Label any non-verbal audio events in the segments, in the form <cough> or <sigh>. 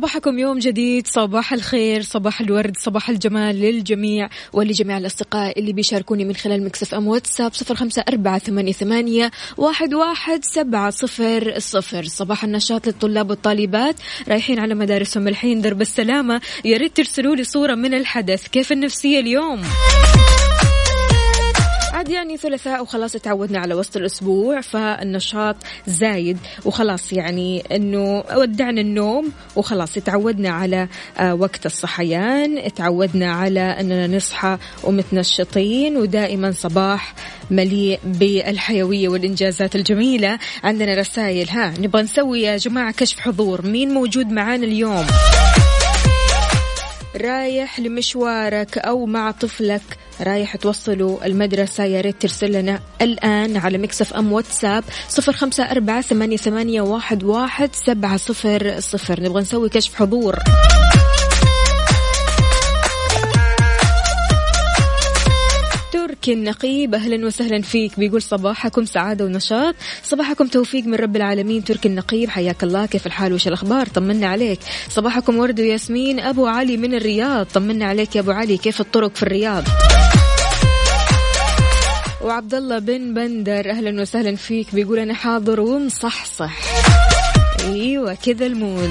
صباحكم يوم جديد. صباح الخير صباح الورد صباح الجمال للجميع ولجميع الأصدقاء اللي بيشاركوني من خلال Mix FM واتساب صفر خمسة أربعة ثمانية, ثمانية واحد, واحد سبعة صفر صفر. صباح النشاط للطلاب والطالبات رايحين على مدارسهم الحين درب السلامة. يا ريت ترسلوا لي صورة من الحدث. كيف النفسية اليوم؟ عاد يعني ثلاثاء وخلاص تعودنا على وسط الأسبوع فالنشاط زايد. وخلاص يعني أنه ودعنا النوم وخلاص تعودنا على آه، وقت الصحيان تعودنا على أننا نصحى ومتنشطين ودائما صباح مليء بالحيوية والإنجازات الجميلة. عندنا رسائل. ها نبغى نسوي يا جماعة كشف حضور. مين موجود معانا اليوم؟ رايح لمشوارك أو مع طفلك رايح توصلوا المدرسة يا ريت ترسل لنا الآن على مكسف أم واتساب صفر خمسة أربعة ثمانية, ثمانية واحد, واحد سبعة صفر صفر. نبغى نسوي كشف حضور. تركي النقيب أهلا وسهلا فيك. بيقول صباحكم سعادة ونشاط. صباحكم توفيق من رب العالمين. تركي النقيب حياك الله. كيف الحال؟ وش الأخبار؟ طمنا عليك. صباحكم ورد وياسمين. أبو علي من الرياض. طمنا عليك يا أبو علي. كيف الطرق في الرياض؟ وعبد الله بن بندر أهلا وسهلا فيك. بيقول أنا حاضر ومصحصح. أيوه كذا المود.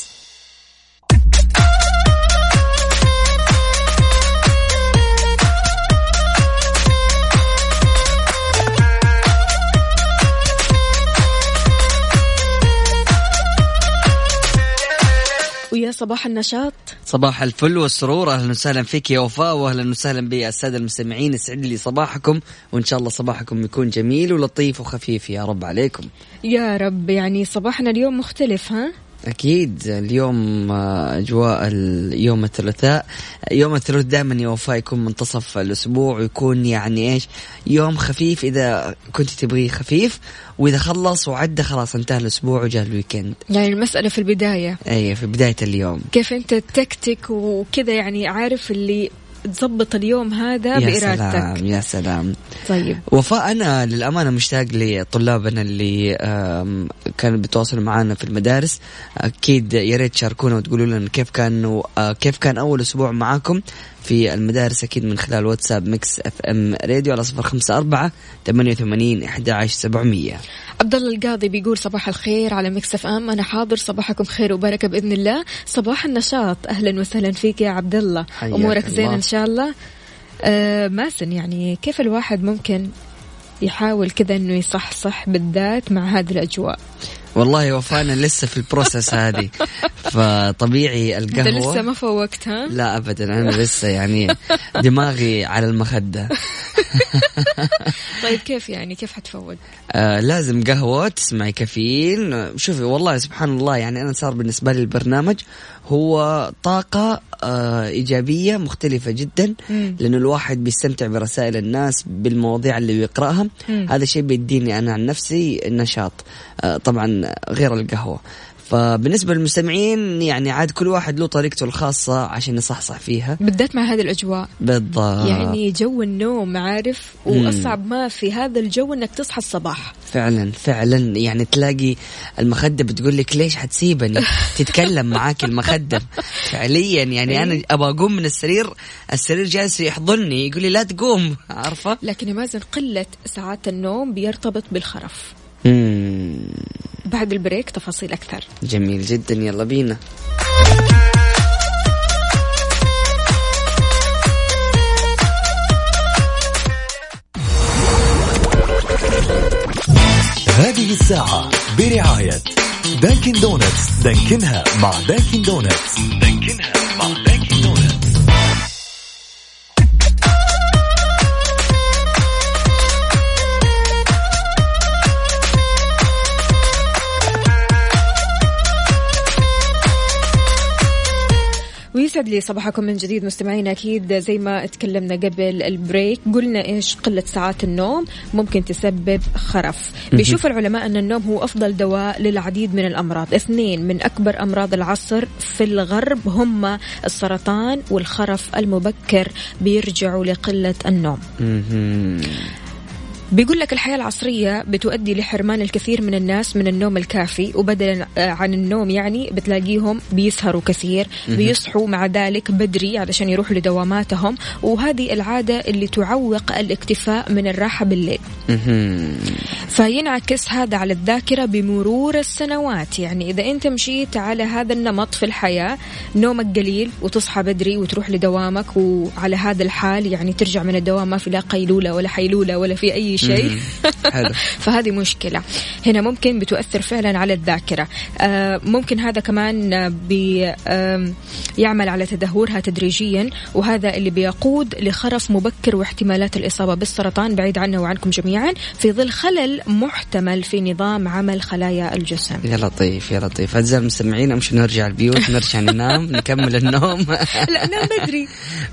صباح النشاط. صباح الفل والسرور. أهلا وسهلا فيك يا وفاء واهلا وسهلا بالساده المستمعين. يسعد لي صباحكم وإن شاء الله صباحكم يكون جميل ولطيف وخفيف يا رب عليكم. يا رب يعني صباحنا اليوم مختلف ها؟ أكيد. اليوم آه، أجواء اليوم الثلاثاء. يوم الثلاثاء دائما يا وفاء يكون منتصف الأسبوع ويكون يعني إيش يوم خفيف إذا كنت تبغيه خفيف وإذا خلص وعدى خلاص انتهى الأسبوع وجاء الويكند. يعني المسألة في البداية. أي في بداية اليوم. كيف أنت تكتك وكذا يعني عارف اللي تظبط اليوم هذا يا بإرادتك. سلام يا سلام. طيب. وفاء أنا للأمانة مشتاق لطلابنا اللي كانوا بيتواصلوا معنا في المدارس. أكيد يا ريت تشاركونا وتقولوا لنا كيف كانوا آه، كيف كان أول أسبوع معاكم في المدارس أكيد من خلال واتساب Mix FM Radio على صفر خمسة أربعة ثمانية وثمانين أحد عشر سبعمية. عبد الله القاضي بيقول صباح الخير على Mix FM. أنا حاضر. صباحكم خير وبركة بإذن الله. صباح النشاط. أهلا وسهلا فيك يا عبد الله. أمورك زينة. إن شاء الله. آه مازن يعني كيف الواحد ممكن يحاول كذا إنه يصحصح بالذات مع هذه الأجواء؟ والله وفاء أنا لسه في ال process هذه. <laughs> فطبيعي أنت القهوة. لسه ما فوقت ها؟ لا ابدا. أنا لسه يعني دماغي على المخدة. <laughs> طيب كيف يعني؟ كيف حتفوق؟ آه لازم قهوة تسمعي كافيين شوفي والله سبحان الله يعني أنا صار بالنسبة لي البرنامج هو طاقة آه إيجابية مختلفة جدا مم. لأنه الواحد بيستمتع برسائل الناس بالمواضيع اللي بيقرأها مم. هذا شيء بيديني أنا عن نفسي نشاط آه طبعا غير القهوة فبالنسبة للمستمعين يعني عاد كل واحد له طريقته الخاصة عشان يصحصح فيها. بالذات مع هذه الأجواء. بالضبط. يعني جو النوم عارف؟ وأصعب ما في هذا الجو إنك تصحى الصباح. فعلا فعلا. يعني تلاقي المخدة بتقول لك ليش حتسيبني؟ <laughs> تتكلم معاك المخدة. فعليا يعني أنا أبغى أقوم من السرير السرير جالس يحضني يقول لي لا تقوم عارفة؟ لكن يا مازن قلة ساعات النوم بيرتبط بالخرف. مم. بعد ال break تفاصيل أكثر. جميل جدا. يلا بينا. هذه الساعة برعاية Dunkin' Donuts دانكنها مع Dunkin' Donuts دانكنها مع Dunkin' Donuts ويسعد لي صباحكم من جديد مستمعينا أكيد زي ما تكلمنا قبل البريك قلنا إيش قلة ساعات النوم ممكن تسبب خرف. بيشوف العلماء أن النوم هو أفضل دواء للعديد من الأمراض. اثنين من أكبر أمراض العصر في الغرب هم السرطان والخرف المبكر بيرجعوا لقلة النوم. بيقول لك الحياة العصرية بتؤدي لحرمان الكثير من الناس من النوم الكافي وبدلا آه، عن النوم يعني بتلاقيهم بيسهروا كثير بيصحوا مع ذلك بدري علشان يروحوا لدواماتهم وهذه العادة اللي تعوق الاكتفاء من الراحة بالليل. فينعكس هذا على الذاكرة بمرور السنوات. يعني إذا أنت مشيت على هذا النمط في الحياة نومك قليل وتصحى بدري وتروح لدوامك وعلى هذا الحال يعني ترجع من الدوام ما في لا قيلولة ولا حيلولة ولا في أي شيء. <laughs> فهذه مشكلة. هنا ممكن بتؤثر فعلا على الذاكرة. آه، ممكن هذا كمان بي آم، يعمل على تدهورها تدريجيا وهذا اللي بيقود لخرف مبكر واحتمالات الإصابة بالسرطان بعيد عنا وعنكم جميعا في ظل خلل محتمل في نظام عمل خلايا الجسم. يا لطيف يا لطيف. أعزائي المستمعين أمشي نرجع البيوت نرجع ننام <laughs> نكمل النوم. لا نام بدري.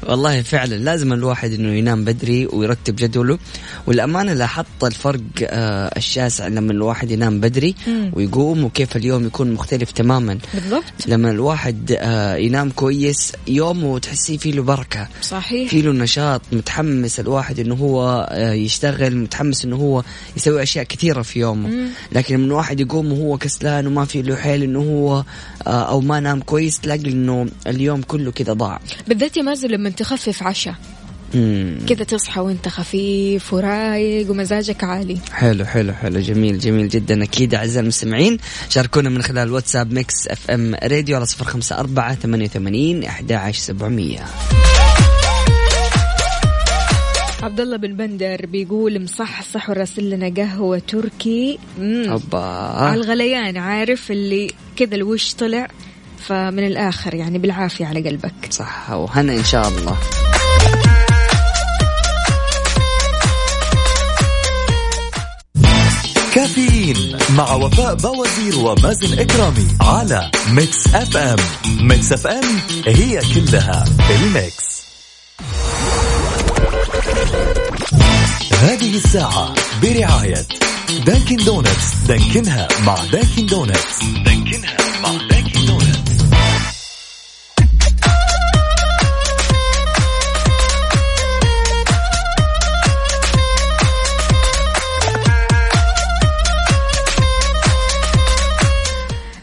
والله فعلا لازم الواحد إنه ينام بدري ويرتب جدوله. والأمانة لاحظت الفرق آه الشاسع لما الواحد ينام بدري مم. ويقوم وكيف اليوم يكون مختلف تماما بالضبط لما الواحد آه ينام كويس يومه تحسيه فيه له بركة صحيح فيه له نشاط متحمس الواحد إنه هو آه يشتغل متحمس إنه هو يسوي أشياء كثيرة في يومه مم. لكن لما الواحد يقوم وهو كسلان وما في له حيل إنه هو آه أو ما نام كويس تلاقي إنه اليوم كله كذا ضاع بالذات يا مازن لما تخفف عشاء. كذا تصحى وانت خفيف ورايق ومزاجك عالي. حلو حلو حلو. جميل جميل جدا. أكيد أعزائي المستمعين شاركونا من خلال واتساب Mix FM Radio على صفر خمسة أربعة ثمانية وثمانين أحد عشر سبعمية. عبد الله بن بندر بيقول مصحصح وراسل لنا قهوة تركي. مم. أوبا. على الغليان عارف اللي كذا الوش طلع؟ فمن الآخر يعني بالعافية على قلبك. صح وهنا إن شاء الله. كافيين مع وفاء بوازير ومازن إكرامي على Mix FM. Mix FM هي كلها ال mix. هذه الساعة برعاية Dunkin' Donuts. دانكنها مع Dunkin' Donuts. دانكنها مع Dunkin'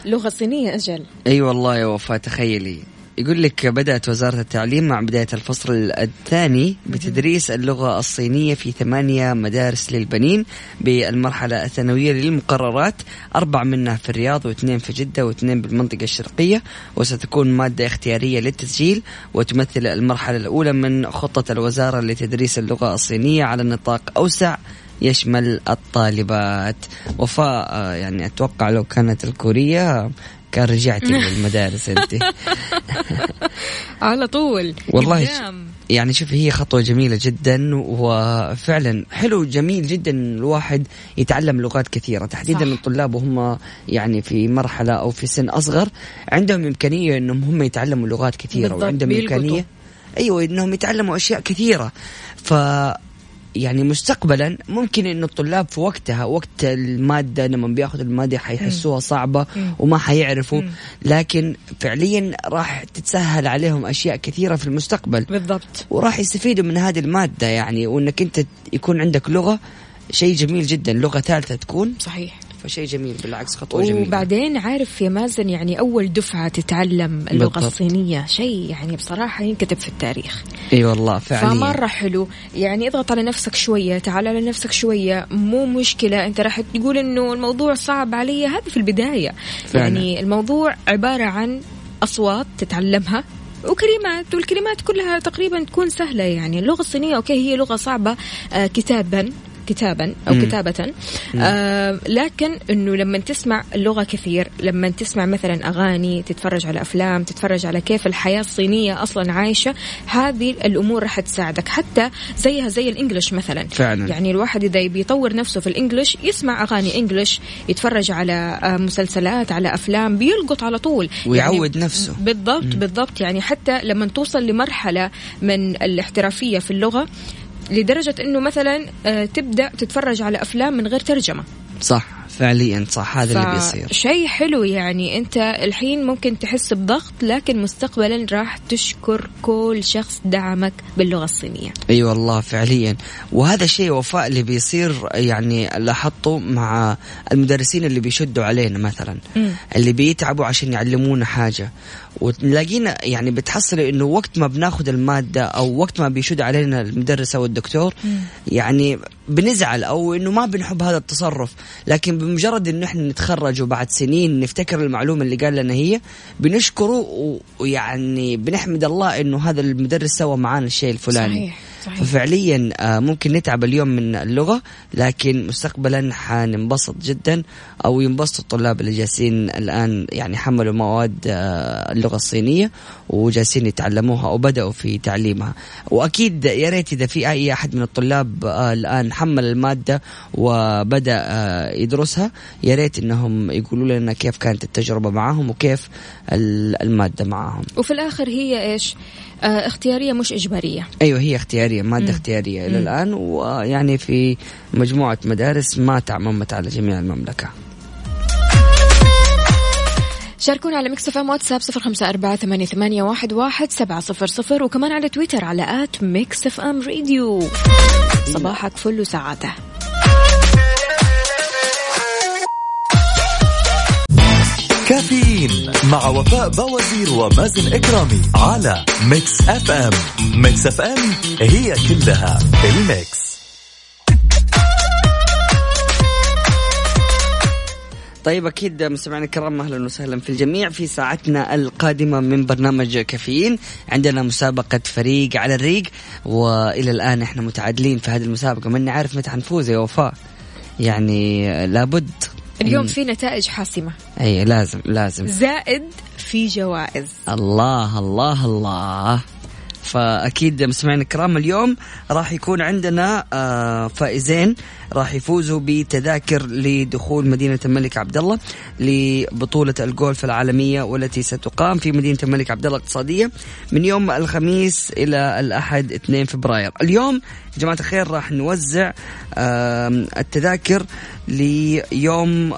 لغة صينية أجل. أيوة والله يا وفاء تخيلي. يقول لك بدأت وزارة التعليم مع بداية الفصل الثاني بتدريس اللغة الصينية في ثمانية مدارس للبنين بالمرحلة الثانوية للمقررات أربع منها في الرياض واثنين في جدة واثنين بالمنطقة الشرقية وستكون مادة اختيارية للتسجيل وتمثل المرحلة الأولى من خطة الوزارة لتدريس اللغة الصينية على نطاق أوسع. يشمل الطالبات وفاء يعني أتوقع لو كانت الكورية كان رجعتي <laughs> للمدارس أنت <laughs> على طول والله. يعني شوف هي خطوة جميلة جدا وفعلا حلو جميل جدا الواحد يتعلم لغات كثيرة تحديدا صح. الطلاب وهم يعني في مرحلة أو في سن أصغر عندهم إمكانية أنهم هم يتعلموا لغات كثيرة وعندهم. إمكانية أيوة أنهم يتعلموا أشياء كثيرة ف يعني مستقبلا ممكن انه الطلاب في وقتها وقت المادة لما بياخذوا المادة حيحسوها صعبة. وما حيعرفوا. لكن فعليا راح تتسهل عليهم أشياء كثيرة في المستقبل. بالضبط. وراح يستفيدوا من هذه المادة يعني وإنك أنت يكون عندك لغة شيء جميل جدا لغة ثالثة تكون. صحيح. فشيء جميل بالعكس خطوة جميلة. وبعدين عارف يا مازن يعني أول دفعة تتعلم اللغة بالضبط. الصينية شيء يعني بصراحة ينكتب في التاريخ. إي والله فعليا. فمرة حلو. يعني اضغط على نفسك شوية تعال على نفسك شوية. مو مشكلة أنت راح تقول إنه الموضوع صعب علي. هذه في البداية. فعلا. يعني الموضوع عبارة عن أصوات تتعلمها وكلمات والكلمات كلها تقريبا تكون سهلة. يعني اللغة الصينية أوكي هي لغة صعبة آه كتابا. كتابا أو مم. كتابه. آه لكن إنه لما تسمع اللغة كثير لما تسمع مثلا أغاني تتفرج على أفلام تتفرج على كيف الحياة الصينية أصلا عايشة هذه الأمور راح تساعدك. حتى زيها زي الإنجليش مثلا. فعلا. يعني الواحد إذا بيطور نفسه في الإنجليش يسمع أغاني إنجليش يتفرج على آه، مسلسلات على أفلام بيلقط على طول. ويعود نفسه. بالضبط بالضبط. يعني حتى لما توصل لمرحلة من الاحترافية في اللغة لدرجة إنه مثلا آه، تبدأ تتفرج على أفلام من غير ترجمة. صح فعليا صح هذا اللي بيصير. شيء حلو يعني. أنت الحين ممكن تحس بضغط لكن مستقبلا راح تشكر كل شخص دعمك باللغة الصينية. أي أيوة والله فعليا. وهذا شيء وفاء اللي بيصير يعني لاحظته مع المدرسين اللي بيشدوا علينا مثلا. مم. اللي بيتعبوا عشان يعلمونا حاجة. وتلاقينا يعني بتحصل إنه وقت ما بناخذ المادة أو وقت ما بيشد علينا المدرس أو الدكتور يعني بنزعل أو إنه ما بنحب هذا التصرف. لكن بمجرد إنه إحنا نتخرج وبعد سنين نفتكر المعلومة اللي قال لنا هي بنشكره ويعني بنحمد الله إنه هذا المدرس سوى معانا الشيء الفلاني. صحيح، صحيح. ففعليا آه، ممكن نتعب اليوم من اللغة لكن مستقبلا حننبسط جدا أو ينبسطوا الطلاب اللي جالسين الآن يعني حملوا مواد آه، اللغة الصينية وجالسين يتعلموها أو بدأوا في تعليمها. وأكيد يا ريت إذا في أي أحد من الطلاب آه، الآن حمل المادة وبدأ آه، يدرسها يا ريت إنهم يقولوا لنا كيف كانت التجربة معهم وكيف ال- المادة معهم. وفي الآخر هي إيش؟ آه اختيارية مش إجبارية. أيوه هي اختيارية مادة مم. اختيارية. إلى. الان ويعني في مجموعة مدارس ما تعممت على جميع المملكة. شاركونا على Mix FM واتساب صفر خمسة أربعة ثمانية, ثمانية واحد, واحد سبعة صفر صفر وكمان على تويتر على at Mix FM Radio. صباحك فل وسعادة. كافيين مع وفاء بوازير ومازن إكرامي على Mix FM. Mix FM هي كلها ال mix. طيب أكيد مستمعينا الكرام أهلا وسهلا في الجميع في ساعتنا القادمة من برنامج كافيين. عندنا مسابقة فريق على الريق وإلى الآن إحنا متعادلين في هذه المسابقة. ماني عارف متى حنفوز يا وفاء؟ يعني لابد. اليوم. في نتائج حاسمة. اي لازم لازم. زائد في جوائز. الله الله الله. فأكيد مستمعينا الكرام اليوم راح يكون عندنا آه، فائزين راح يفوزوا بتذاكر لدخول مدينة الملك عبد الله لبطولة الجولف العالمية والتي ستقام في مدينة الملك عبد الله الاقتصادية من يوم الخميس إلى الأحد 2 فبراير. اليوم يا جماعة الخير راح نوزع التذاكر ليوم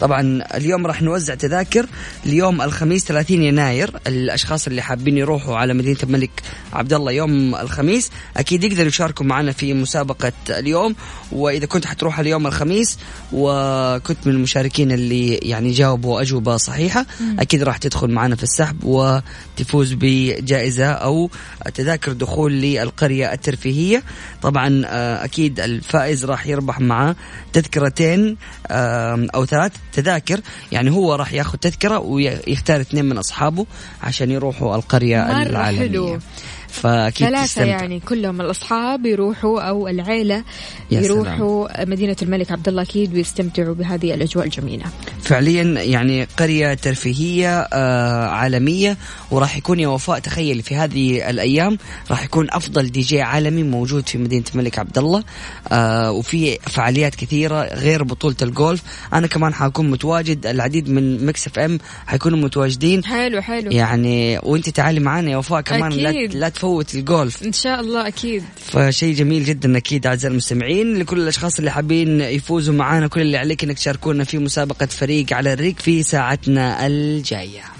طبعا اليوم راح نوزع تذاكر ليوم الخميس 30 يناير. الأشخاص اللي حابين يروحوا على مدينة الملك عبد الله يوم الخميس أكيد يقدروا يشاركوا معنا في مسابقة اليوم. وإذا كنت حتروح اليوم الخميس وكنت من المشاركين اللي يعني جاوبوا أجوبة صحيحة أكيد راح تدخل معنا في السحب وتفوز بجائزة أو تذاكر دخول للقرية الترفيهية. طبعا آه، أكيد الفائز راح يربح معاه تذكرتين أو ثلاث. تذاكر يعني هو راح ياخذ تذكرة ويختار اثنين من أصحابه عشان يروحوا القرية العالمية حلو. فأكيد ثلاثة تستمتع. يعني كلهم الأصحاب يروحوا أو العيلة يا يروحوا مدينة الملك عبد الله أكيد ويستمتعوا بهذه الأجواء الجميلة. فعليا يعني قرية ترفيهية آه عالمية وراح يكون يا وفاء تخيل في هذه الأيام راح يكون أفضل دي جي عالمي موجود في مدينة الملك عبد الله آه وفي فعاليات كثيرة غير بطولة الجولف أنا كمان حكون متواجد العديد من Mix FM حيكونوا متواجدين. حلو حلو. يعني وأنت تعالي معنا يا وفاء كمان لا, أكيد. لا تفوت الجولف. إن شاء الله أكيد. فشيء جميل جدا أكيد أعزائي المستمعين. لكل الأشخاص اللي حابين يفوزوا معانا كل اللي عليك إنك تشاركونا في مسابقة فريق على الريق في ساعتنا الجاية.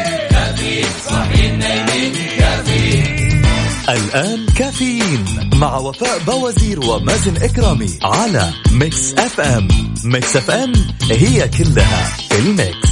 الآن كافيين مع وفاء بوازير ومازن إكرامي على Mix FM. Mix FM هي كلها في ال mix.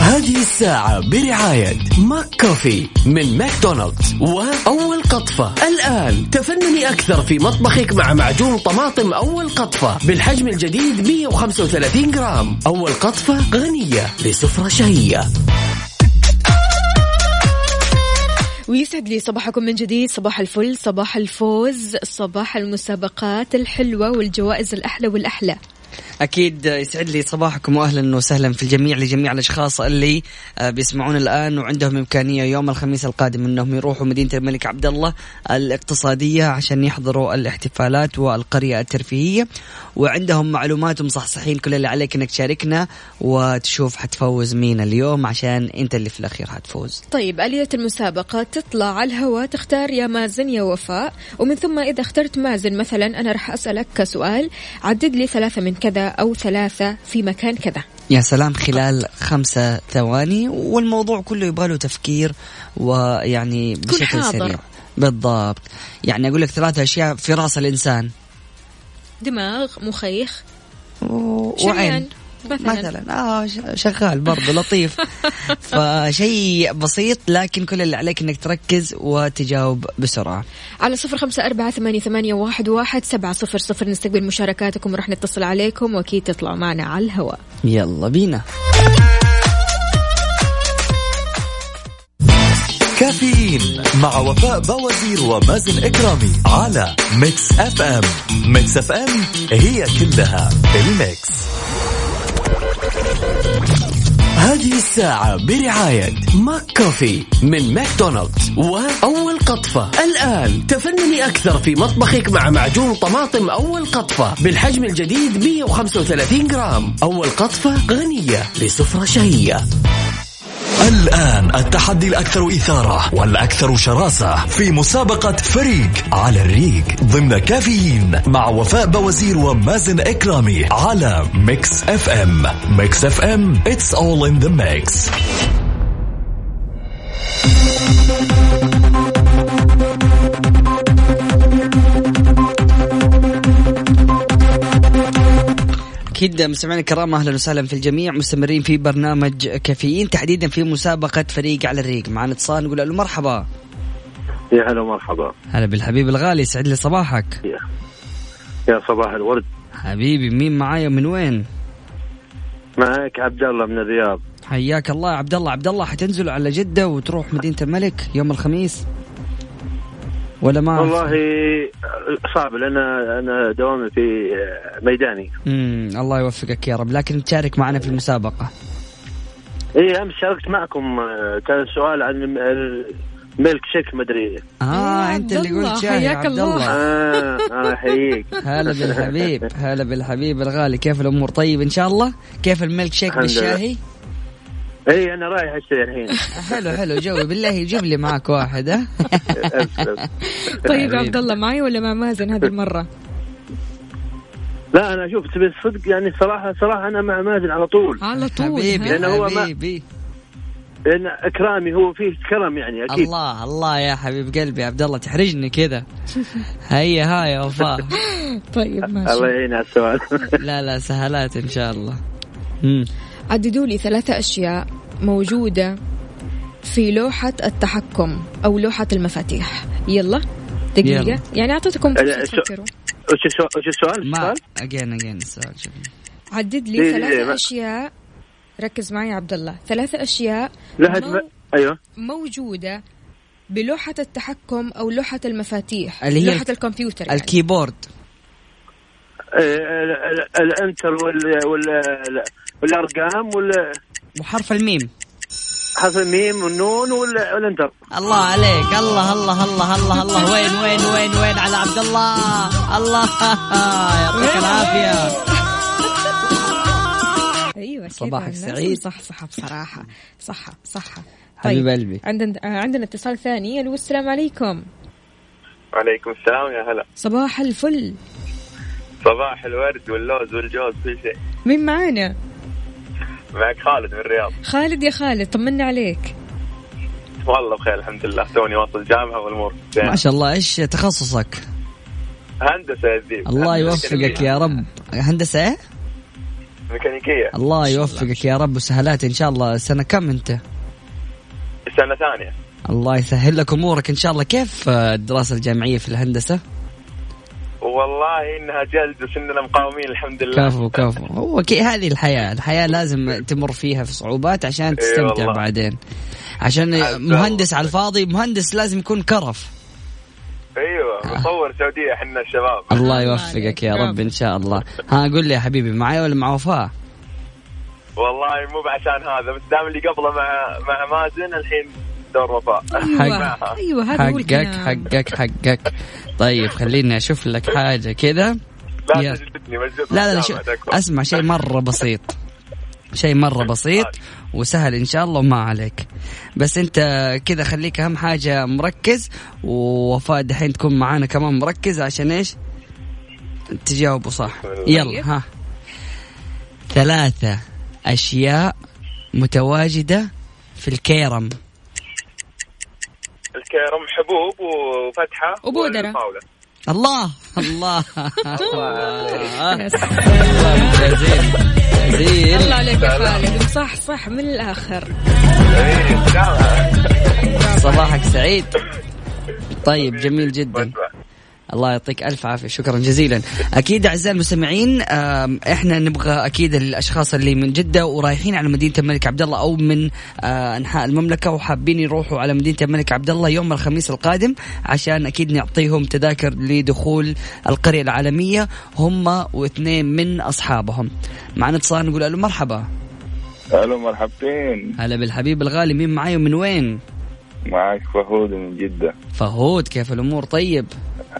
هذه الساعة برعاية McCafé من ماكدونالدز وأول قطفة. الآن تفنني أكثر في مطبخك مع معجون طماطم أول قطفة بالحجم الجديد 135 جرام. أول قطفة غنية لسفرة شهية. ويسعد لي صباحكم من جديد. صباح الفل صباح الفوز صباح المسابقات الحلوة والجوائز الأحلى والأحلى. أكيد يسعد لي صباحكم واهلا وسهلا في الجميع لجميع الأشخاص اللي بيسمعون الآن وعندهم إمكانية يوم الخميس القادم إنهم يروحوا مدينة الملك عبد الله الاقتصادية عشان يحضروا الاحتفالات والقرية الترفيهية. وعندهم معلومات ومصحصحين كل اللي عليك إنك تشاركنا وتشوف حتفوز مين اليوم عشان أنت اللي في الأخير حتفوز. طيب آلية المسابقة تطلع على الهواء تختار يا مازن يا وفاء. ومن ثم إذا اخترت مازن مثلا أنا راح أسألك سؤال عدد لي ثلاثة من كذا أو ثلاثة في مكان كذا. يا سلام خلال خمسة ثواني والموضوع كله يبغى له تفكير ويعني بشكل. سريع. بالضبط. يعني أقول لك ثلاثة أشياء في رأس الإنسان. دماغ مخيخ وعين. مثلا, مثلا. آه شغال برضه لطيف. <laughs> فشيء بسيط لكن كل اللي عليك إنك تركز وتجاوب بسرعة. على صفر خمسة أربعة ثمانية, ثمانية واحد, واحد سبعة صفر صفر. نستقبل مشاركاتكم وراح نتصل عليكم وأكيد تطلعوا معنا على الهواء. يلا بينا. كافيين مع وفاء بوازير ومازن إكرامي على Mix FM. Mix FM هي كلها في ال mix. هذه الساعة برعاية McCafé من ماكدونالدز وأول قطفة. الآن تفنني أكثر في مطبخك مع معجون طماطم أول قطفة بالحجم الجديد 135 جرام. أول قطفة غنية لسفرة شهية. الآن التحدي الأكثر إثارة والأكثر شراسة في مسابقة فريق على الريق ضمن كافيين مع وفاء بوازير ومازن إكرامي على Mix FM Mix FM It's all in the mix. أكيد مستمعينا الكرام أهلا وسهلا في الجميع. مستمرين في برنامج كافيين تحديدا في مسابقة فريق على الريق. معنا اتصال نقول له مرحبا. يا هلا ومرحبا. هلا بالحبيب الغالي يسعد لي صباحك. يا, يا صباح الورد. حبيبي مين معايا من وين؟ معك عبد الله من الرياض. حياك الله. يا عبد الله عبد الله حتنزل على جدة وتروح مدينة الملك يوم الخميس؟ ولا ما والله صعب لأن أنا دوامي في ميداني. امم الله يوفقك يا رب. لكن تشارك معنا في المسابقة. إي أمس شاركت معكم آه، كان السؤال عن الميلك شيك مدري آه أنت اللي قلت حياك عبد الله. الله. آه أنا أحييك. <laughs> هلا بالحبيب هلا بالحبيب الغالي. كيف الأمور؟ طيب إن شاء الله؟ كيف الميلك شيك. بالشاهي؟ اي أنا رايح أشتري الحين. حلو حلو جوي. بالله يجيب لي معك واحد ها. طيب. عبد الله معي ولا مع مازن هذه المرة؟ لا أنا شوف تبي الصدق يعني صراحة صراحة أنا مع مازن على طول. على طول حبيبي ها؟ لأنه هو ما- حبيبي. لأن إكرامي هو فيه كرم يعني أكيد. الله الله يا حبيب قلبي عبد الله تحرجني كذا. هيا ها يا وفاء. <laughs> طيب الله ماشي يعين على السؤال. لا لا سهلات إن شاء الله. عددوا لي ثلاثة أشياء. موجودة في لوحة التحكم أو لوحة المفاتيح يلا دقيقة يلا. يعني أعطيتكم لا، فرصة تفكروا وش السؤال؟ ما؟ اجين اجين السؤال عدد إيه، لي إيه، ثلاثة ما- أشياء ركز معي يا عبد الله ثلاثة أشياء مو-. أيوه موجودة بلوحة التحكم أو لوحة المفاتيح اللي هي لوحة الك- الكمبيوتر يعني. ال keyboard إيه، ال- ال- ال enter وال وال والأرقام وال وحرف الميم. حرف الميم والنون وال- وال enter. الله عليك. الله الله الله الله الله. وين وين وين وين على عبد الله؟ الله. <laughs> يعطيك العافية. <laughs> أيوه صباحك سعيد. صح صح بصراحة. صح صح. حبيب قلبي. عندنا عندنا اتصال ثاني. ألو السلام عليكم. وعليكم السلام يا هلا. صباح الفل. صباح الورد واللوز والجوز كل شيء. مين معانا؟ معك خالد من الرياض. خالد يا خالد طمنا عليك. والله بخير الحمد لله توني واصل جامعة والأمور. زين. ما شاء الله إيش تخصصك؟ هندسة يا زيد. الله يوفقك. يا رب. هندسة إيه؟ ميكانيكية. الله يوفقك يا رب وسهلات إن شاء الله. سنة كم أنت؟ سنة ثانية. الله يسهل لك أمورك إن شاء الله. كيف الدراسه الجامعية في الهندسة؟ والله إنها جلد بس إننا مقاومين الحمد لله. كفو كفو. هو هذه الحياة الحياة لازم تمر فيها في صعوبات عشان تستمتع والله. بعدين. عشان مهندس على الفاضي مهندس لازم يكون كرف. أيوة مصور سعودية حنا الشباب. الله يوفقك يا رب إن شاء الله. ها قول لي يا حبيبي معي ولا مع وفاء؟ والله مو بعشان هذا بس دام اللي قبله مع مع مازن الحين دور وفاء أيوه أيوه هذا حقك حقك حقك. طيب خليني أشوف لك حاجة كذا. لا. تجلدني لا لا, شو. أسمع شيء مرة بسيط. شيء مرة بسيط وسهل إن شاء الله وما عليك. بس أنت كذا خليك أهم حاجة مركز ووفاء دحين تكون معانا كمان مركز عشان إيش؟ تجاوبوا صح. يلا ها. ثلاثة أشياء متواجدة في الكيرم. الكرم حبوب وفتحة وبودرة. والفاولة. الله الله. الله عليك يا خالد. صح صح من الآخر. إيه،. صباحك سعيد. طيب جميل جدا. الله يعطيك ألف عافية. شكرا جزيلا. أكيد أعزائي المستمعين إحنا نبغى أكيد الأشخاص اللي من جدة ورايحين على مدينة الملك عبد الله أو من آه، أنحاء المملكة وحابين يروحوا على مدينة الملك عبد الله يوم الخميس القادم عشان أكيد نعطيهم تذاكر لدخول القرية العالمية هم واثنين من أصحابهم. معنا اتصال نقول ألو مرحبا. ألو مرحبتين. هلا بالحبيب الغالي مين معاي ومن وين؟ معك فهود من جدة. فهود كيف الأمور؟ طيب.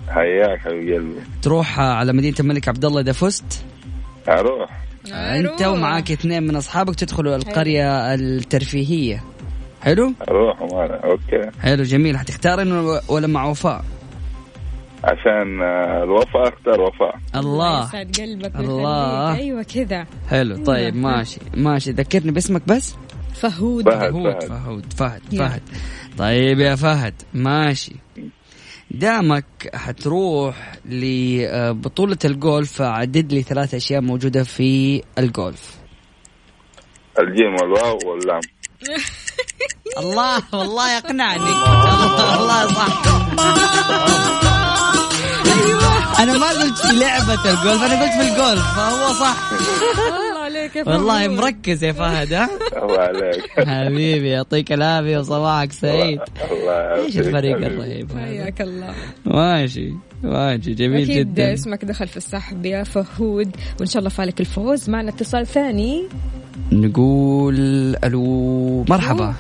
حياك حبيب قلبي. تروح على مدينة الملك عبد الله إذا فزت؟ أروح. أنت ومعاك اثنين من أصحابك تدخلوا القرية الترفيهية. حلو؟ أروح ومانا أوكي. حلو جميل. حتختار إنه ولا مع وفاء؟ عشان آه، الوفاء اختار وفاء. الله. يسعد قلبك الله. أيوه كذا. حلو طيب ماشي ماشي. ذكرني باسمك بس؟ فهود. فهد. فهد. فهد فهد يلا. فهد. طيب يا فهد ماشي. دامك حتروح لبطولة الجولف عدد لي ثلاث أشياء موجودة في الجولف الجيم والواو واللام الله والله يقنعني. الله, صح. أنا ما قلت في لعبة الجولف أنا قلت في الجولف فهو صح. <laughs> عليك يا والله. مركز يا فهد ها؟ الله عليك. حبيبي يعطيك العافية وصباحك سعيد. الله إيش الفريق. الرهيب حياك الله. ماشي ماشي جميل أكيد جدا. اسمك دخل في السحب يا فهود وإن شاء الله فالك الفوز. معنا اتصال ثاني. نقول ألو مرحبا.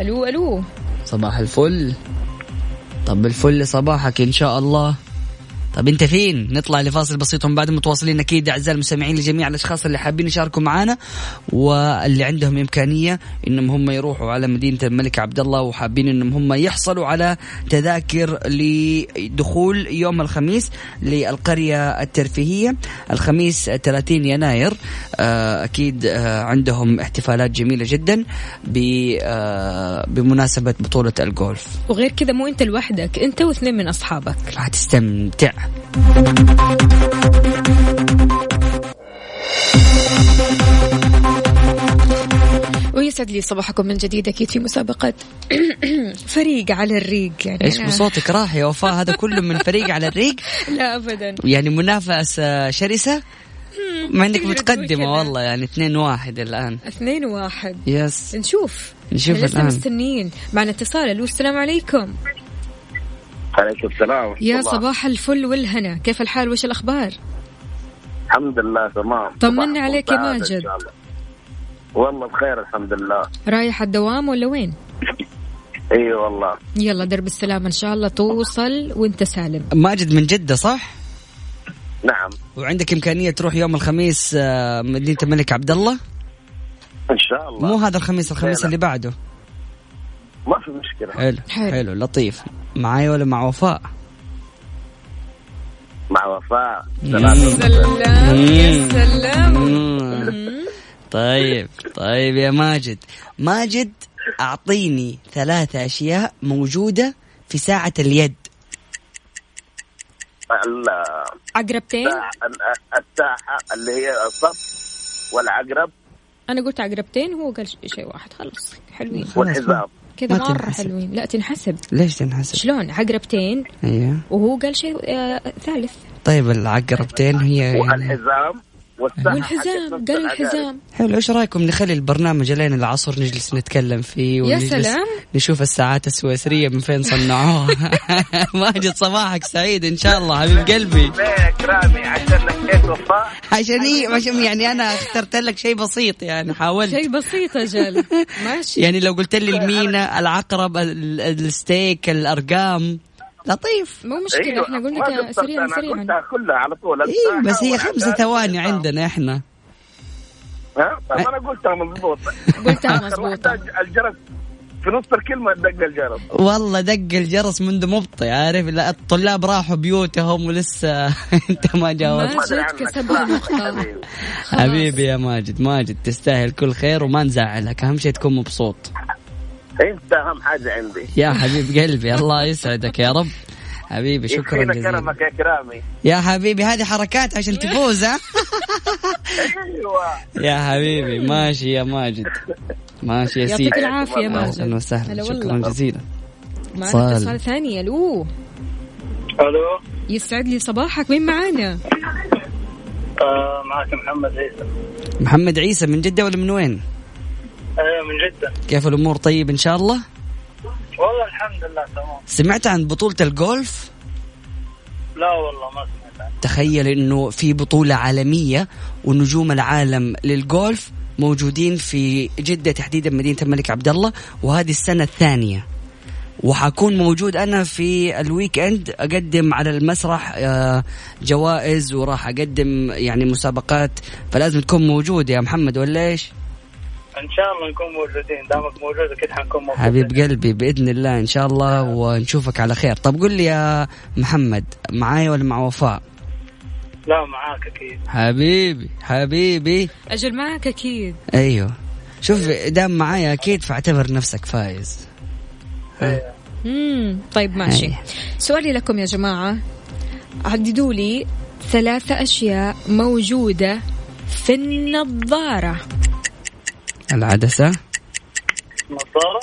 ألو ألو. صباح الفل. طب الفل صباحك إن شاء الله. طب انت فين؟ نطلع لفاصل بسيط ومن بعد متواصلين أكيد أعزائي المستمعين لجميع الأشخاص اللي حابين يشاركوا معنا واللي عندهم إمكانية إنهم هم يروحوا على مدينة الملك عبد الله وحابين إنهم هم يحصلوا على تذاكر لدخول يوم الخميس للقرية الترفيهية. الخميس 30 يناير آه، أكيد آه، عندهم احتفالات جميلة جدا آه، بمناسبة بطولة الجولف. وغير كذا مو أنت لوحدك أنت واثنين من أصحابك. راح تستمتع. ويسعد لي صباحكم من جديد أكيد في مسابقه <clears throat> فريق على الريق يعني. إيش بصوتك راح يا وفاء؟ هذا كله من <laughs> فريق على الريق؟ لا ابدا. يعني منافسة شرسة؟ مع إنك تقدر تقول متقدمة. والله يعني اثنين واحد الآن. اثنين واحد. يس نشوف. نشوف الآن. مستنيين. معنا اتصال. ألو السلام عليكم. عليكم السلام يا الله. صباح الفل والهنا. كيف الحال؟ وش الأخبار؟ الحمد لله تمام. طمنا عليك يا ماجد. والله بخير الحمد لله. رايح الدوام ولا وين؟ إي والله. يلا درب السلامة إن شاء الله توصل وأنت سالم. ماجد من جدة صح؟ نعم. وعندك إمكانية تروح يوم الخميس آه، مدينة الملك عبد الله؟ إن شاء الله. مو هذا الخميس الخميس. اللي بعده. ما في مشكلة. حلو. حلو. حلو لطيف. معاي ولا مع وفاء؟ مع وفاء. سلام. يا سلام. طيب طيب يا ماجد. ماجد أعطيني ثلاثة أشياء موجودة في ساعة اليد. ال- عقربتين الساعة- اللي هي الصف والعقرب أنا قلت عقربتين وهو قال شيء واحد خلاص حلوين. خلاص. والحزام. كذا مرة. حلوين. لا تنحسب. ليش تنحسب؟ شلون؟ عقربتين أيوه. وهو قال شيء آه ثالث. طيب العقربتين هي يعني والحزام والحزام قال الحزام. حلو إيش رأيكم نخلي البرنامج لين العصر نجلس نتكلم فيه يا ونجلس سلام. نشوف الساعات السويسرية من فين صنعوها. <laughs> ماجد صباحك سعيد إن شاء الله حبيب قلبي. رامي عشان عشان إيه؟ يعني أنا اخترت لك شيء بسيط يعني حاولت. شيء بسيط أجل <laughs> ماشي. يعني لو قلت لي المينا العقرب ال- الستيك الأرقام. لطيف. مو مشكلة إحنا قلنا سريعا سريعا. كلها على طول الساحة بس هي خمسة ثواني. عندنا إحنا. ها؟ أنا قلتها مضبوط. قلتها واحدة الجرس في نص الكلمة دق الجرس. والله دق الجرس منذ مبطي عارف؟ لا الطلاب راحوا بيوتهم ولسه <laughs> أنت ما جاوبت. ماجد. كسبها نقطة. حبيبي يا ماجد ماجد تستاهل كل خير وما نزعلك أهم شيء تكون مبسوط. انت أهم حاجة عندي. يا حبيب قلبي الله يسعدك يا رب. حبيبي شكرا جزيلا. كرمك يا كرامي. يا حبيبي هذه حركات عشان تفوز ها؟ أيوه. يا حبيبي ماشي يا ماجد. ماشي يا سيدي. يعطيك العافية أهلاً ماجد. أهلا وسهلا هلا شكرا جزيلا. معنا اتصال. اتصال ثاني ألو. ألو. يسعد لي صباحك. مين معانا؟ آه معك محمد عيسى. محمد عيسى من جدة ولا من وين؟ أيوه من جدة كيف الأمور طيب إن شاء الله؟ والله الحمد لله تمام سمعت عن بطولة الجولف؟ لا والله ما سمعت عنه تخيل إنه في بطولة عالمية ونجوم العالم للجولف موجودين في جدة تحديدا مدينة الملك عبد الله وهذه السنة الثانية وحكون موجود أنا في الويك إند أقدم على المسرح آه، جوائز وراح أقدم يعني مسابقات فلازم تكون موجود يا محمد ولا إيش؟ إن شاء الله نكون موجودين. دامك موجود أكيد حنكون موجودين. حبيب قلبي بإذن الله إن شاء الله ونشوفك على خير. طب قل لي يا محمد معاي ولا مع وفاء؟ لا معاك أكيد. حبيبي حبيبي. أجل معك أكيد. أيوه. شوف دام معايا أكيد فاعتبر نفسك فايز. امم طيب ماشي. أي. سؤالي لكم يا جماعة. عددوا لي ثلاثة أشياء موجودة في النظارة. العدسة. نظارة؟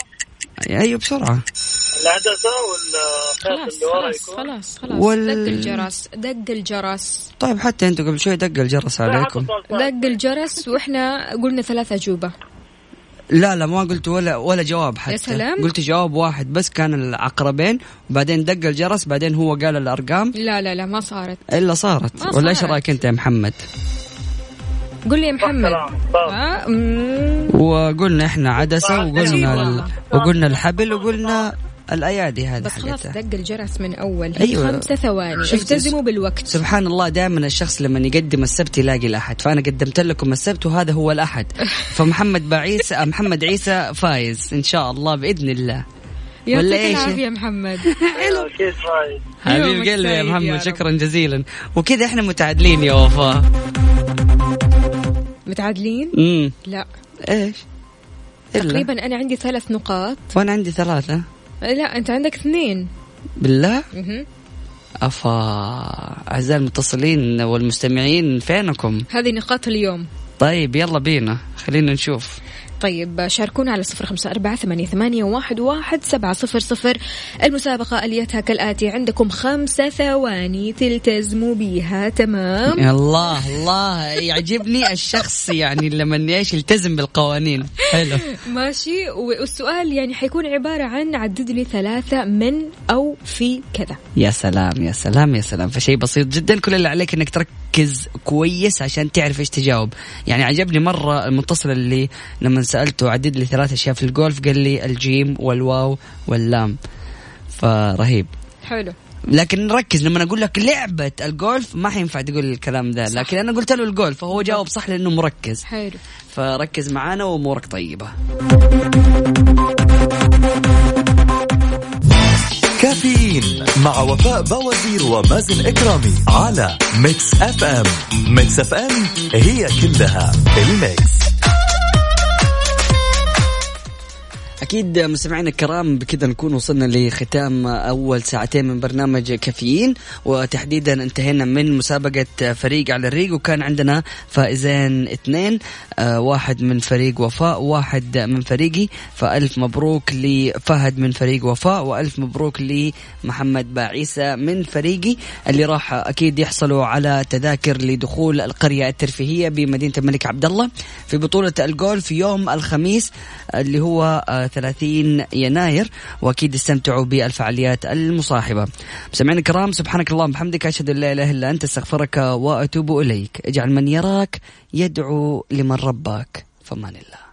أيوه بسرعة. العدسة والخيط خلاص اللي ورا خلاص يكون؟ خلاص خلاص. وال- دق الجرس دق الجرس. طيب حتى أنتوا قبل شوي دق الجرس عليكم. دق الجرس وإحنا قلنا ثلاثة أجوبة. لا لا ما قلت ولا ولا جواب حتى. يا سلام. قلت جواب واحد بس كان العقربين وبعدين دق الجرس بعدين هو قال الأرقام. لا لا لا ما صارت. إلا صارت. ما ولا إيش. رأيك أنت يا محمد؟ قل لي يا محمد. مم. وقلنا إحنا عدسة عجيب وقلنا ال... وقلنا الحبل وقلنا الأيادي هذه بس خلاص دق الجرس من أول. أيوة. خمسة ثواني. التزموا بالوقت. سبحان الله دائما الشخص لما يقدم السبت يلاقي الأحد. فأنا قدمت لكم السبت وهذا هو الأحد. <laughs> فمحمد بعيسى محمد عيسى فايز إن شاء الله بإذن الله. ولا يعطيك يا محمد. <laughs> أكيد <laughs> فايز؟ حبيب قلبي يا محمد. شكرا جزيلا. وكذا إحنا متعادلين يا وفاء. متعادلين؟ امم لا. إيش؟ إلا. تقريبا أنا عندي ثلاث نقاط. وأنا عندي ثلاثة. لا أنت عندك اثنين. بالله؟ مهم. أفا أعزائي المتصلين والمستمعين فينكم؟ هذه نقاط اليوم. طيب يلا بينا. خلينا نشوف. طيب شاركونا على صفر خمسة أربعة ثمانية, ثمانية واحد, واحد سبعة صفر صفر. المسابقة أليتها كالآتي عندكم خمسة ثواني تلتزموا بيها تمام؟ الله الله يعجبني الشخص يعني لما إيش يلتزم بالقوانين. حلو. ماشي. والسؤال يعني حيكون عبارة عن عدد لي ثلاثة من أو في كذا. يا سلام يا سلام يا سلام. فشيء بسيط جدا. كل اللي عليك إنك ترك تركز كويس عشان تعرف إيش تجاوب. يعني عجبني مرة المتصل اللي لما سألته عدد لي ثلاث أشياء في الجولف قال لي الجيم والواو واللام. فرهيب. حلو. لكن ركز لما أقول لك لعبة الجولف ما حينفع تقول الكلام ذا. لكن أنا قلت له الجولف فهو جاوب صح لأنه مركز. حلو. فركز معانا وأمورك طيبة. كافيين مع وفاء بوازير ومازن إكرامي على Mix FM. Mix FM هي كلها الميكس. أكيد مستمعينا الكرام بكذا نكون وصلنا لختام أول ساعتين من برنامج كافيين وتحديدا انتهينا من مسابقة فريق على الريق وكان عندنا فائزين اثنين آه، واحد من فريق وفاء واحد من فريقي فألف مبروك لفهد من فريق وفاء وألف مبروك لمحمد باعيسى من فريقي اللي راح أكيد يحصلوا على تذاكر لدخول القرية الترفيهية بمدينة الملك عبد الله في بطولة الجولف يوم الخميس اللي هو آه، 30 يناير وأكيد استمتعوا بالفعاليات المصاحبة. مستمعينا الكرام سبحانك اللهم وبحمدك أشهد أن لا إله إلا أنت أستغفرك وأتوب إليك، اجعل من يراك يدعو لمن رباك، فمان الله.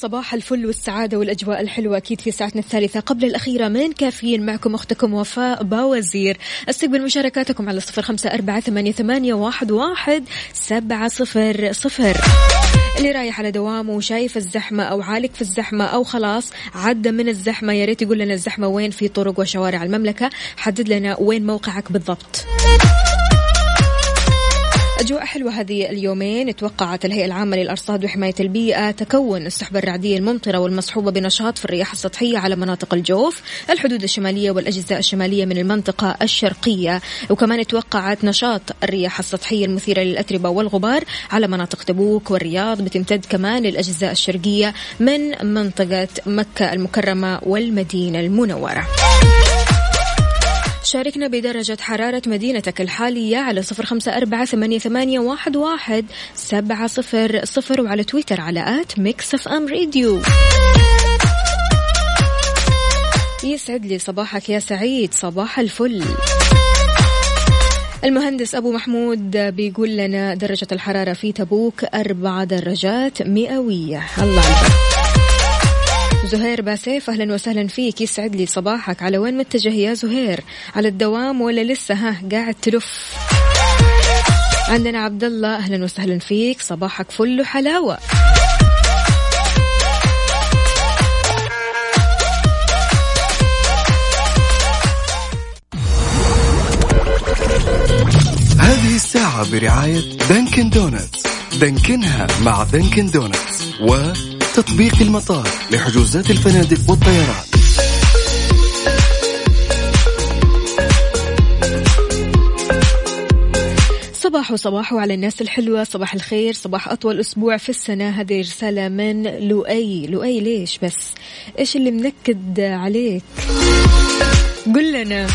صباح الفل والسعادة والأجواء الحلوة أكيد في ساعتنا الثالثة. قبل الأخيرة من كافيين معكم أختكم وفاء باوزير. استقبل مشاركاتكم على صفر خمسة أربعة ثمانية, واحد سبعة صفر صفر. اللي رايح على دوامه وشايف الزحمة أو عالق في الزحمة أو خلاص عدى من الزحمة يا ريت يقول لنا الزحمة وين في طرق وشوارع المملكة. حدد لنا وين موقعك بالضبط. أجواء حلوة هذه اليومين توقعت الهيئة العامة للأرصاد وحماية البيئة تكون السحب الرعدية الممطرة والمصحوبة بنشاط في الرياح السطحية على مناطق الجوف الحدود الشمالية والأجزاء الشمالية من المنطقة الشرقية. وكمان توقعت نشاط الرياح السطحية المثيرة للأتربة والغبار على مناطق تبوك والرياض بتمتد كمان للأجزاء الشرقية من منطقة مكة المكرمة والمدينة المنورة. شاركنا بدرجة حرارة مدينتك الحالية على صفر خمسة أربعة ثمانية, ثمانية واحد, واحد سبعة صفر صفر وعلى تويتر على at Mix FM Radio. يسعد لي صباحك يا سعيد صباح الفل. المهندس أبو محمود بيقول لنا درجة الحرارة في تبوك أربعة درجات مئوية. الله عليك زهير باسيف أهلا وسهلا فيك. يسعد لي صباحك. على وين متجه يا زهير؟ على الدوام ولا لسه؟ ها قاعد تلف. عندنا عبد الله أهلا وسهلا فيك. صباحك فل حلاوه هذه الساعة برعاية Dunkin' Donuts. دانكنها مع Dunkin' Donuts وتطبيق المطار لحجوزات الفنادق والطيران. صباح وصباح على الناس الحلوة صباح الخير صباح أطول أسبوع في السنة هذه رسالة من لؤي. لؤي ليش بس؟ إيش اللي منكد عليك؟ قل لنا.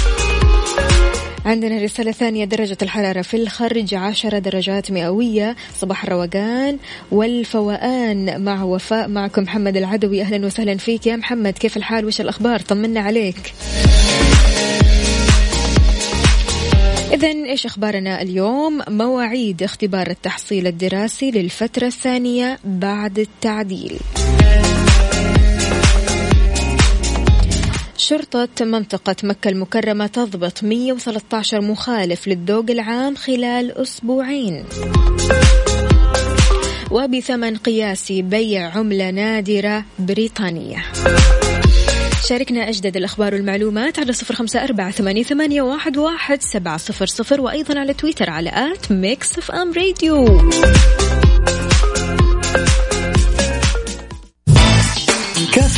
عندنا رسالة ثانية درجة الحرارة في الخرج عشرة درجات مئوية صباح الروقان. والفوقان مع وفاء معكم محمد العدوي. أهلا وسهلا فيك يا محمد. كيف الحال؟ وش الأخبار؟ طمنا عليك. إذا إيش أخبارنا اليوم؟ مواعيد اختبار التحصيل الدراسي للفترة الثانية بعد التعديل. شرطة منطقة مكة المكرمة تضبط 113 مخالف للذوق العام خلال أسبوعين. وبثمن قياسي بيع عملة نادرة بريطانية. شاركنا أجدد الأخبار والمعلومات على صفر خمسة أربعة ثمانية, واحد سبعة صفر صفر وأيضا على تويتر على at Mix FM Radio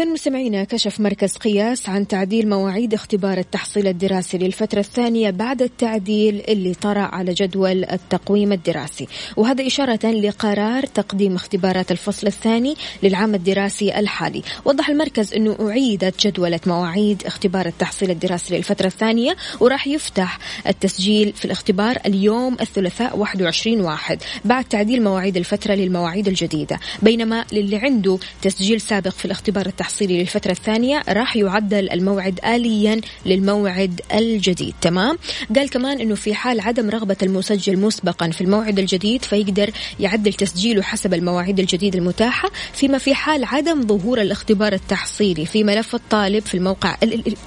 إذا مستمعينا كشف مركز قياس عن تعديل مواعيد اختبار التحصيل الدراسي للفترة الثانية بعد التعديل اللي طرأ على جدول التقويم الدراسي. وهذا إشارة لقرار تقديم اختبارات الفصل الثاني للعام الدراسي الحالي. وضح المركز أنه أعيدت جدولة مواعيد اختبار التحصيل الدراسي للفترة الثانية وراح يفتح التسجيل في الاختبار اليوم الثلاثاء 21 واحد بعد تعديل مواعيد الفترة للمواعيد الجديدة. بينما للي عنده تسجيل سابق في الاختبار التحصيلي للفترة الثانية راح يعدل الموعد آليا للموعد الجديد. تمام؟ قال كمان أنه في حال عدم رغبة المسجل مسبقا في الموعد الجديد فيقدر يعدل تسجيله حسب المواعيد الجديدة المتاحة فيما في حال عدم ظهور الاختبار التحصيلي في ملف الطالب في الموقع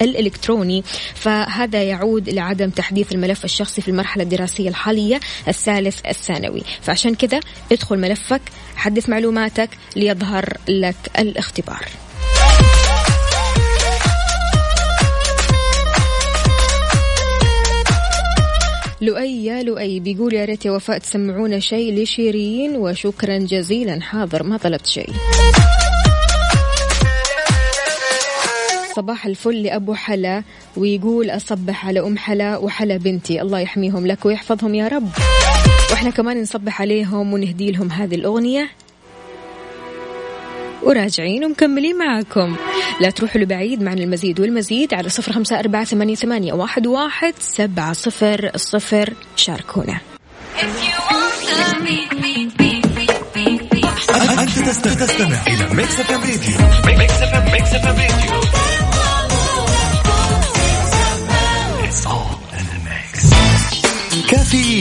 الإلكتروني. فهذا يعود لعدم تحديث الملف الشخصي في المرحلة الدراسية الحالية الثالث الثانوي. فعشان كذا ادخل ملفك حدث معلوماتك ليظهر لك الاختبار. لؤي يا لؤي بيقول يا ريت يا وفاء تسمعونا شيء لشيرين وشكرا جزيلا حاضر ما طلبت شيء. صباح الفل لأبو حلا ويقول أصبح على أم حلا وحلا بنتي الله يحميهم لك ويحفظهم يا رب. وإحنا كمان نصبح عليهم ونهدي لهم هذه الأغنية. وراجعين ومكملين معاكم. لا تروحوا لبعيد معنا المزيد والمزيد على صفر خمسة أربعة ثمانية, ثمانية واحد, واحد سبعة صفر صفر. شاركونا. أنت تستمع إلى Mix FM Radio. Mix FM Radio.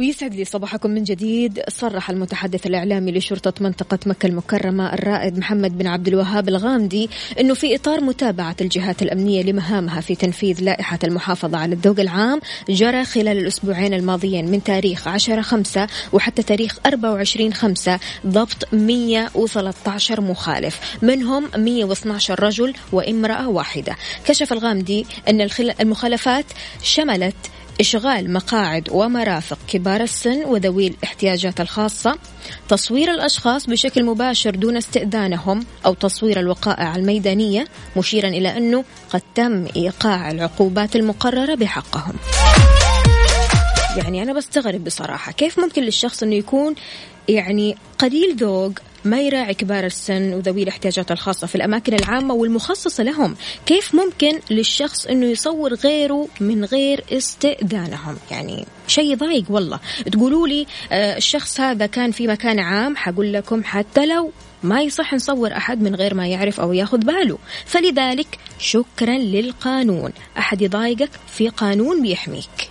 ويسعد لي صباحكم من جديد. صرح المتحدث الإعلامي لشرطة منطقة مكة المكرمة الرائد محمد بن عبد الوهاب الغامدي أنه في إطار متابعة الجهات الأمنية لمهامها في تنفيذ لائحة المحافظة على الذوق العام جرى خلال الأسبوعين الماضيين من تاريخ 10 خمسة وحتى تاريخ 24 خمسة ضبط 113 مخالف. منهم 112 رجل وامرأة واحدة. كشف الغامدي أن المخالفات شملت إشغال مقاعد ومرافق كبار السن وذوي الاحتياجات الخاصة تصوير الأشخاص بشكل مباشر دون استئذانهم أو تصوير الوقائع الميدانية مشيرا إلى أنه قد تم إيقاع العقوبات المقررة بحقهم. يعني أنا بستغرب بصراحة كيف ممكن للشخص أنه يكون يعني قليل ذوق ما يراعي كبار السن وذوي الاحتياجات الخاصة في الأماكن العامة والمخصصة لهم. كيف ممكن للشخص أنه يصور غيره من غير استئذانهم؟ يعني شيء ضايق والله. تقولوا لي آه الشخص هذا كان في مكان عام حقول لكم حتى لو ما يصح نصور أحد من غير ما يعرف أو ياخذ باله. فلذلك شكرا للقانون. أحد يضايقك في قانون بيحميك.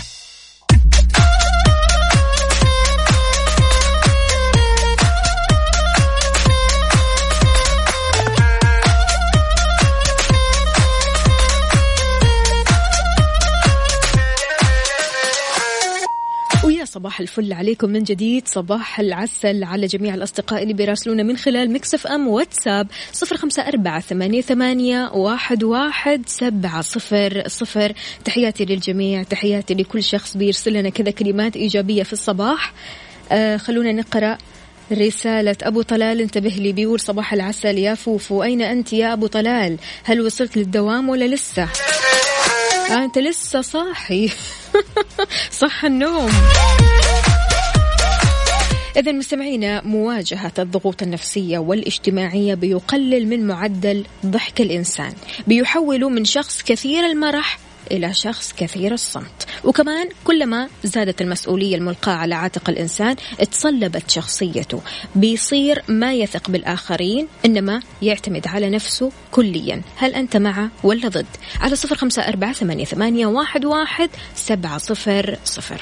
صباح الفل عليكم من جديد. صباح العسل على جميع الأصدقاء اللي بيراسلونا من خلال Mix FM واتساب. صفر خمسة أربعة ثمانية, ثمانية واحد, واحد سبعة صفر صفر. تحياتي للجميع تحياتي لكل شخص بيرسل لنا كذا كلمات إيجابية في الصباح. آه خلونا نقرأ رسالة أبو طلال. انتبه لي بيقول صباح العسل يا فوفو. أين أنت يا أبو طلال؟ هل وصلت للدوام ولا لسه؟ آه أنت لسه صاحي. <laughs> صح النوم. إذا مستمعينا مواجهة الضغوط النفسية والاجتماعية بيقلل من معدل ضحك الإنسان بيحوله من شخص كثير المرح إلى شخص كثير الصمت. وكمان كلما زادت المسؤولية الملقاة على عاتق الإنسان تصلبت شخصيته. بيصير ما يثق بالآخرين إنما يعتمد على نفسه كليا. هل أنت مع ولا ضد؟ على صفر خمسة أربعة ثمانية, واحد, واحد سبعة صفر صفر.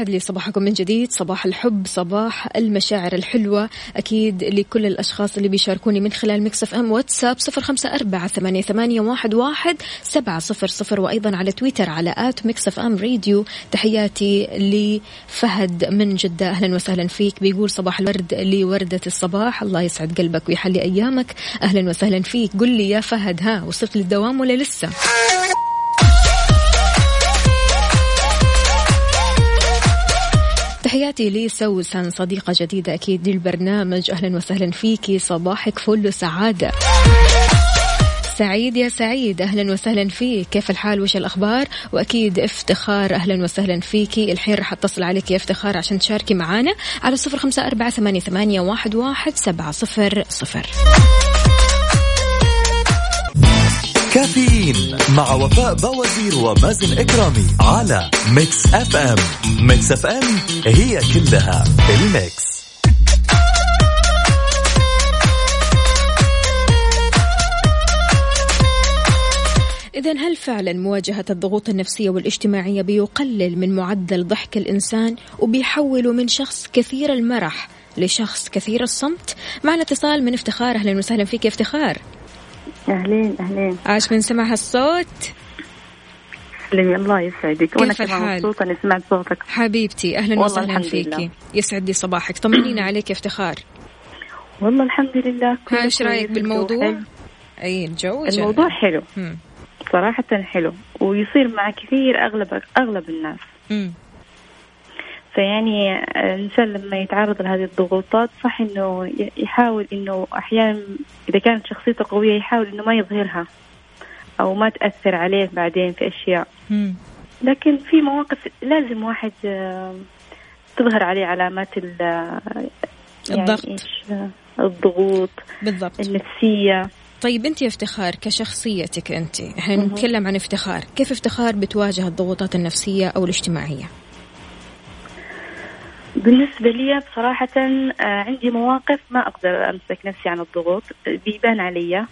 ويسعد لي صباحكم من جديد. صباح الحب صباح المشاعر الحلوة. أكيد لكل الأشخاص اللي بيشاركوني من خلال Mix FM واتساب صفر خمسة أربعة ثمانية, ثمانية واحد, واحد سبعة صفر صفر وأيضا على تويتر على at Mix FM Radio. تحياتي لفهد من جدة. أهلا وسهلا فيك. بيقول صباح الورد لوردة الصباح. الله يسعد قلبك ويحلي أيامك. أهلا وسهلا فيك. قل لي يا فهد ها وصلت للدوام ولا لسه؟ تحياتي لي سوسن صديقة جديدة أكيد للبرنامج. أهلا وسهلا فيكي صباحك فل وسعادة. سعيد يا سعيد. أهلا وسهلا فيك. كيف الحال؟ وش الأخبار؟ وأكيد افتخار. أهلا وسهلا فيكي الحين راح أتصل عليك يا افتخار عشان تشاركي معانا على صفر خمسة أربعة ثمانية, واحد, واحد سبعة صفر صفر. كافيين مع وفاء بوازير ومازن إكرامي على Mix FM. Mix FM هي كلها ال Mix. إذا هل فعلا مواجهة الضغوط النفسية والاجتماعية بيقلل من معدل ضحك الإنسان وبيحوله من شخص كثير المرح لشخص كثير الصمت؟ معنا اتصال من افتخار أهلا وسهلا فيك يا افتخار. أهلين أهلين عاش من سمع هالصوت سلمي الله يسعدك وأنا كيف كمان الحال؟ مبسوطة إني سمعت صوتك حبيبتي أهلا والله وسهلا فيكي. يسعد لي صباحك طمنينا عليك يا افتخار والله الحمد لله إيش رأيك بالموضوع. أي الجو الموضوع. حلو مم. صراحة حلو ويصير مع كثير أغلب أغلب الناس مم. فيعني الإنسان لما يتعرض لهذه الضغوطات صح إنه يحاول إنه أحيانا إذا كانت شخصيته قوية يحاول إنه ما يظهرها أو ما تأثر عليه بعدين في أشياء مم. لكن في مواقف لازم واحد آه، تظهر عليه علامات ال يعني الضغط. آه، الضغوط بالضبط النفسية طيب أنت يا افتخار كشخصيتك أنت إحنا. نتكلم عن افتخار كيف افتخار بتواجه الضغوطات النفسية أو الاجتماعية بالنسبة لي بصراحة آه، عندي مواقف ما أقدر أمسك نفسي عن الضغوط بيبان علي.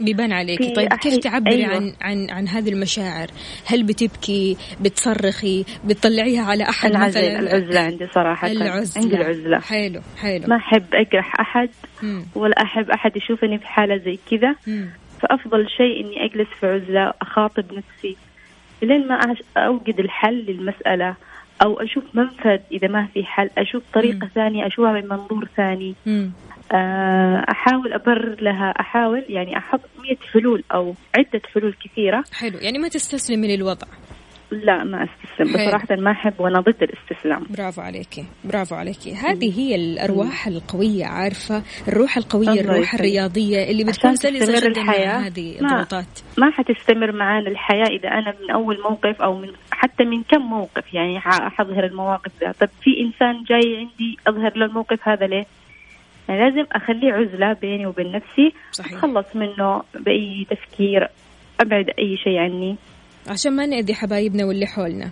بيبان عليكي في طيب كيف تعبري أيوة. عن عن عن هذه المشاعر؟ هل بتبكي بتصرخي بتطلعيها على أحد العزل مثلا؟ العزلة عندي صراحة. العزلة. عندي العزلة. حلو حلو. ما أحب أجرح أحد مم. ولا أحب أحد يشوفني في حالة زي كذا. مم. فأفضل شيء إني أجلس في عزلة أخاطب نفسي لين ما أوجد الحل للمسألة. أو أشوف منفذ إذا ما في حل أشوف طريقة ثانية أشوفها من منظور ثاني. مم. آه، أحاول ابرر لها أحاول يعني أحط مية حلول أو عدة حلول كثيرة. حلو يعني ما تستسلمي للوضع. لا ما أستسلم حلو. بصراحة ما أحب وأنا ضد الاستسلام برافو عليكي برافو عليكي هذه هي الأرواح القوية عارفة الروح القوية الروح. الرياضية اللي بتكون سلسة جدا الحياة هذه الضغوطات ما حتستمر معانا الحياة إذا أنا من أول موقف أو من حتى من كم موقف يعني حظهر المواقف ذا طب في إنسان جاي عندي أظهر له الموقف هذا ليه؟ يعني لازم أخليه عزلة بيني وبين نفسي صحيح. أتخلص منه بأي تفكير أبعد أي شيء عني عشان ما نأذي حبايبنا واللي حولنا.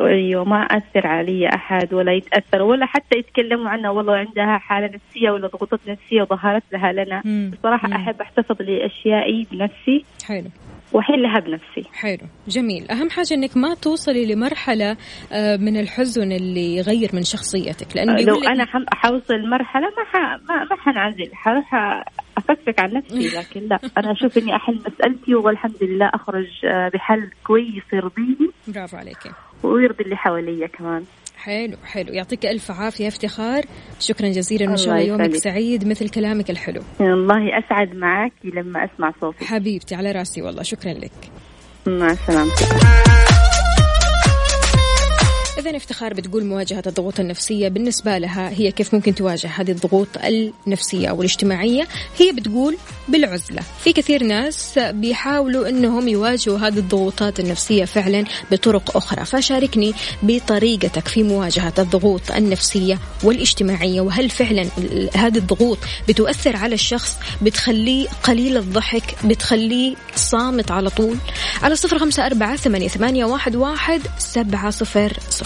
أيوه ما أثر علي أحد ولا يتأثر ولا حتى يتكلموا عنها. والله عندها حالة نفسية ولا ضغوطات نفسية ظهرت لها. لنا مم. بصراحة مم. أحب أحتفظ لأشيائي بنفسي حلو. واحلها بنفسي. حلو. جميل. أهم حاجة أنك ما توصلي لمرحلة آه، من الحزن اللي يغير من شخصيتك. لأن لو حم- حوصل مرحلة ما ح... ما, ما حنعزل. حروح افكفك عن نفسي لكن لا. أنا أشوف إني أحل مسألتي والحمد لله أخرج آه، بحل كويس يرضيني برافو عليكي ويرضي اللي حواليا كمان. حلو حلو. يعطيك ألف عافية افتخار. شكرا جزيلا. وإن شاء الله يومك. سعيد. مثل كلامك الحلو. والله أسعد معاكي لما أسمع صوتك. حبيبتي على رأسي والله. شكرا لك. مع السلامة. إذا افتخار بتقول مواجهة الضغوط النفسية بالنسبة لها هي كيف ممكن تواجه هذه الضغوط النفسية أو الاجتماعية. هي بتقول بالعزلة. في كثير ناس بيحاولوا أنهم يواجهوا هذه الضغوطات النفسية فعلا بطرق أخرى. فشاركني بطريقتك في مواجهة الضغوط النفسية والاجتماعية وهل فعلا هذه الضغوط بتؤثر على الشخص بتخليه قليل الضحك بتخليه صامت على طول؟ على صفر خمسة أربعة ثمانية واحد, واحد سبعة صفر صفر.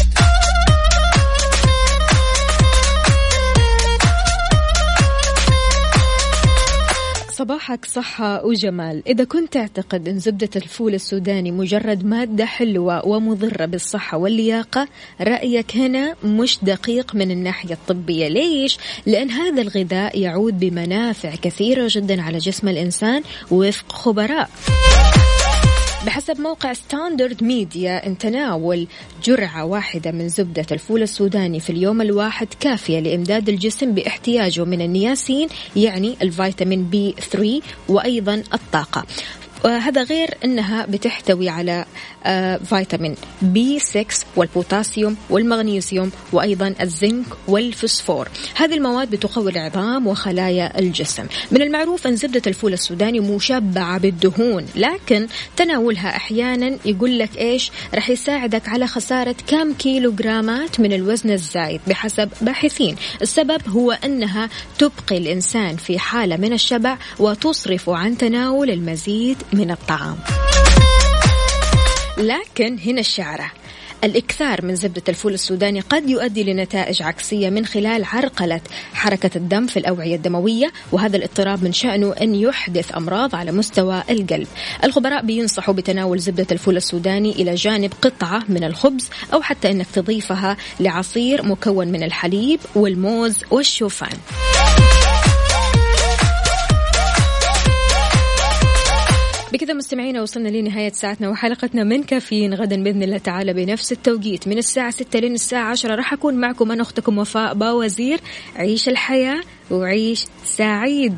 صباحك صحة وجمال. إذا كنت تعتقد أن زبدة الفول السوداني مجرد مادة حلوة ومضرة بالصحة واللياقة رأيك هنا مش دقيق من الناحية الطبية. ليش؟ لأن هذا الغذاء يعود بمنافع كثيرة جدا على جسم الإنسان وفق خبراء. بحسب موقع Standard Media ان تناول جرعة واحدة من زبدة الفول السوداني في اليوم الواحد كافية لإمداد الجسم باحتياجه من النياسين يعني الفيتامين بي 3 وأيضا الطاقة. وهذا غير إنها بتحتوي على آه، فيتامين بي 6 والبوتاسيوم والمغنيسيوم وأيضا الزنك والفوسفور هذه المواد بتقوي العظام وخلايا الجسم. من المعروف أن زبدة الفول السوداني مشبعة بالدهون لكن تناولها أحيانا يقول لك إيش؟ راح يساعدك على خسارة كم كيلو جرامات من الوزن الزايد بحسب باحثين. السبب هو إنها تبقي الإنسان في حالة من الشبع وتصرف عن تناول المزيد من الطعام. لكن هنا الشعرة. الإكثار من زبدة الفول السوداني قد يؤدي لنتائج عكسية من خلال عرقلة حركة الدم في الأوعية الدموية وهذا الاضطراب من شأنه أن يحدث أمراض على مستوى القلب. الخبراء بينصحوا بتناول زبدة الفول السوداني إلى جانب قطعة من الخبز أو حتى أنك تضيفها لعصير مكون من الحليب والموز والشوفان. بكذا مستمعينا وصلنا لنهاية ساعتنا وحلقتنا من كافيين. غدا بإذن الله تعالى بنفس التوقيت. من الساعة 6 لين الساعة 10 راح أكون معكم أنا أختكم وفاء باوزير. عيش الحياة وعيش سعيد.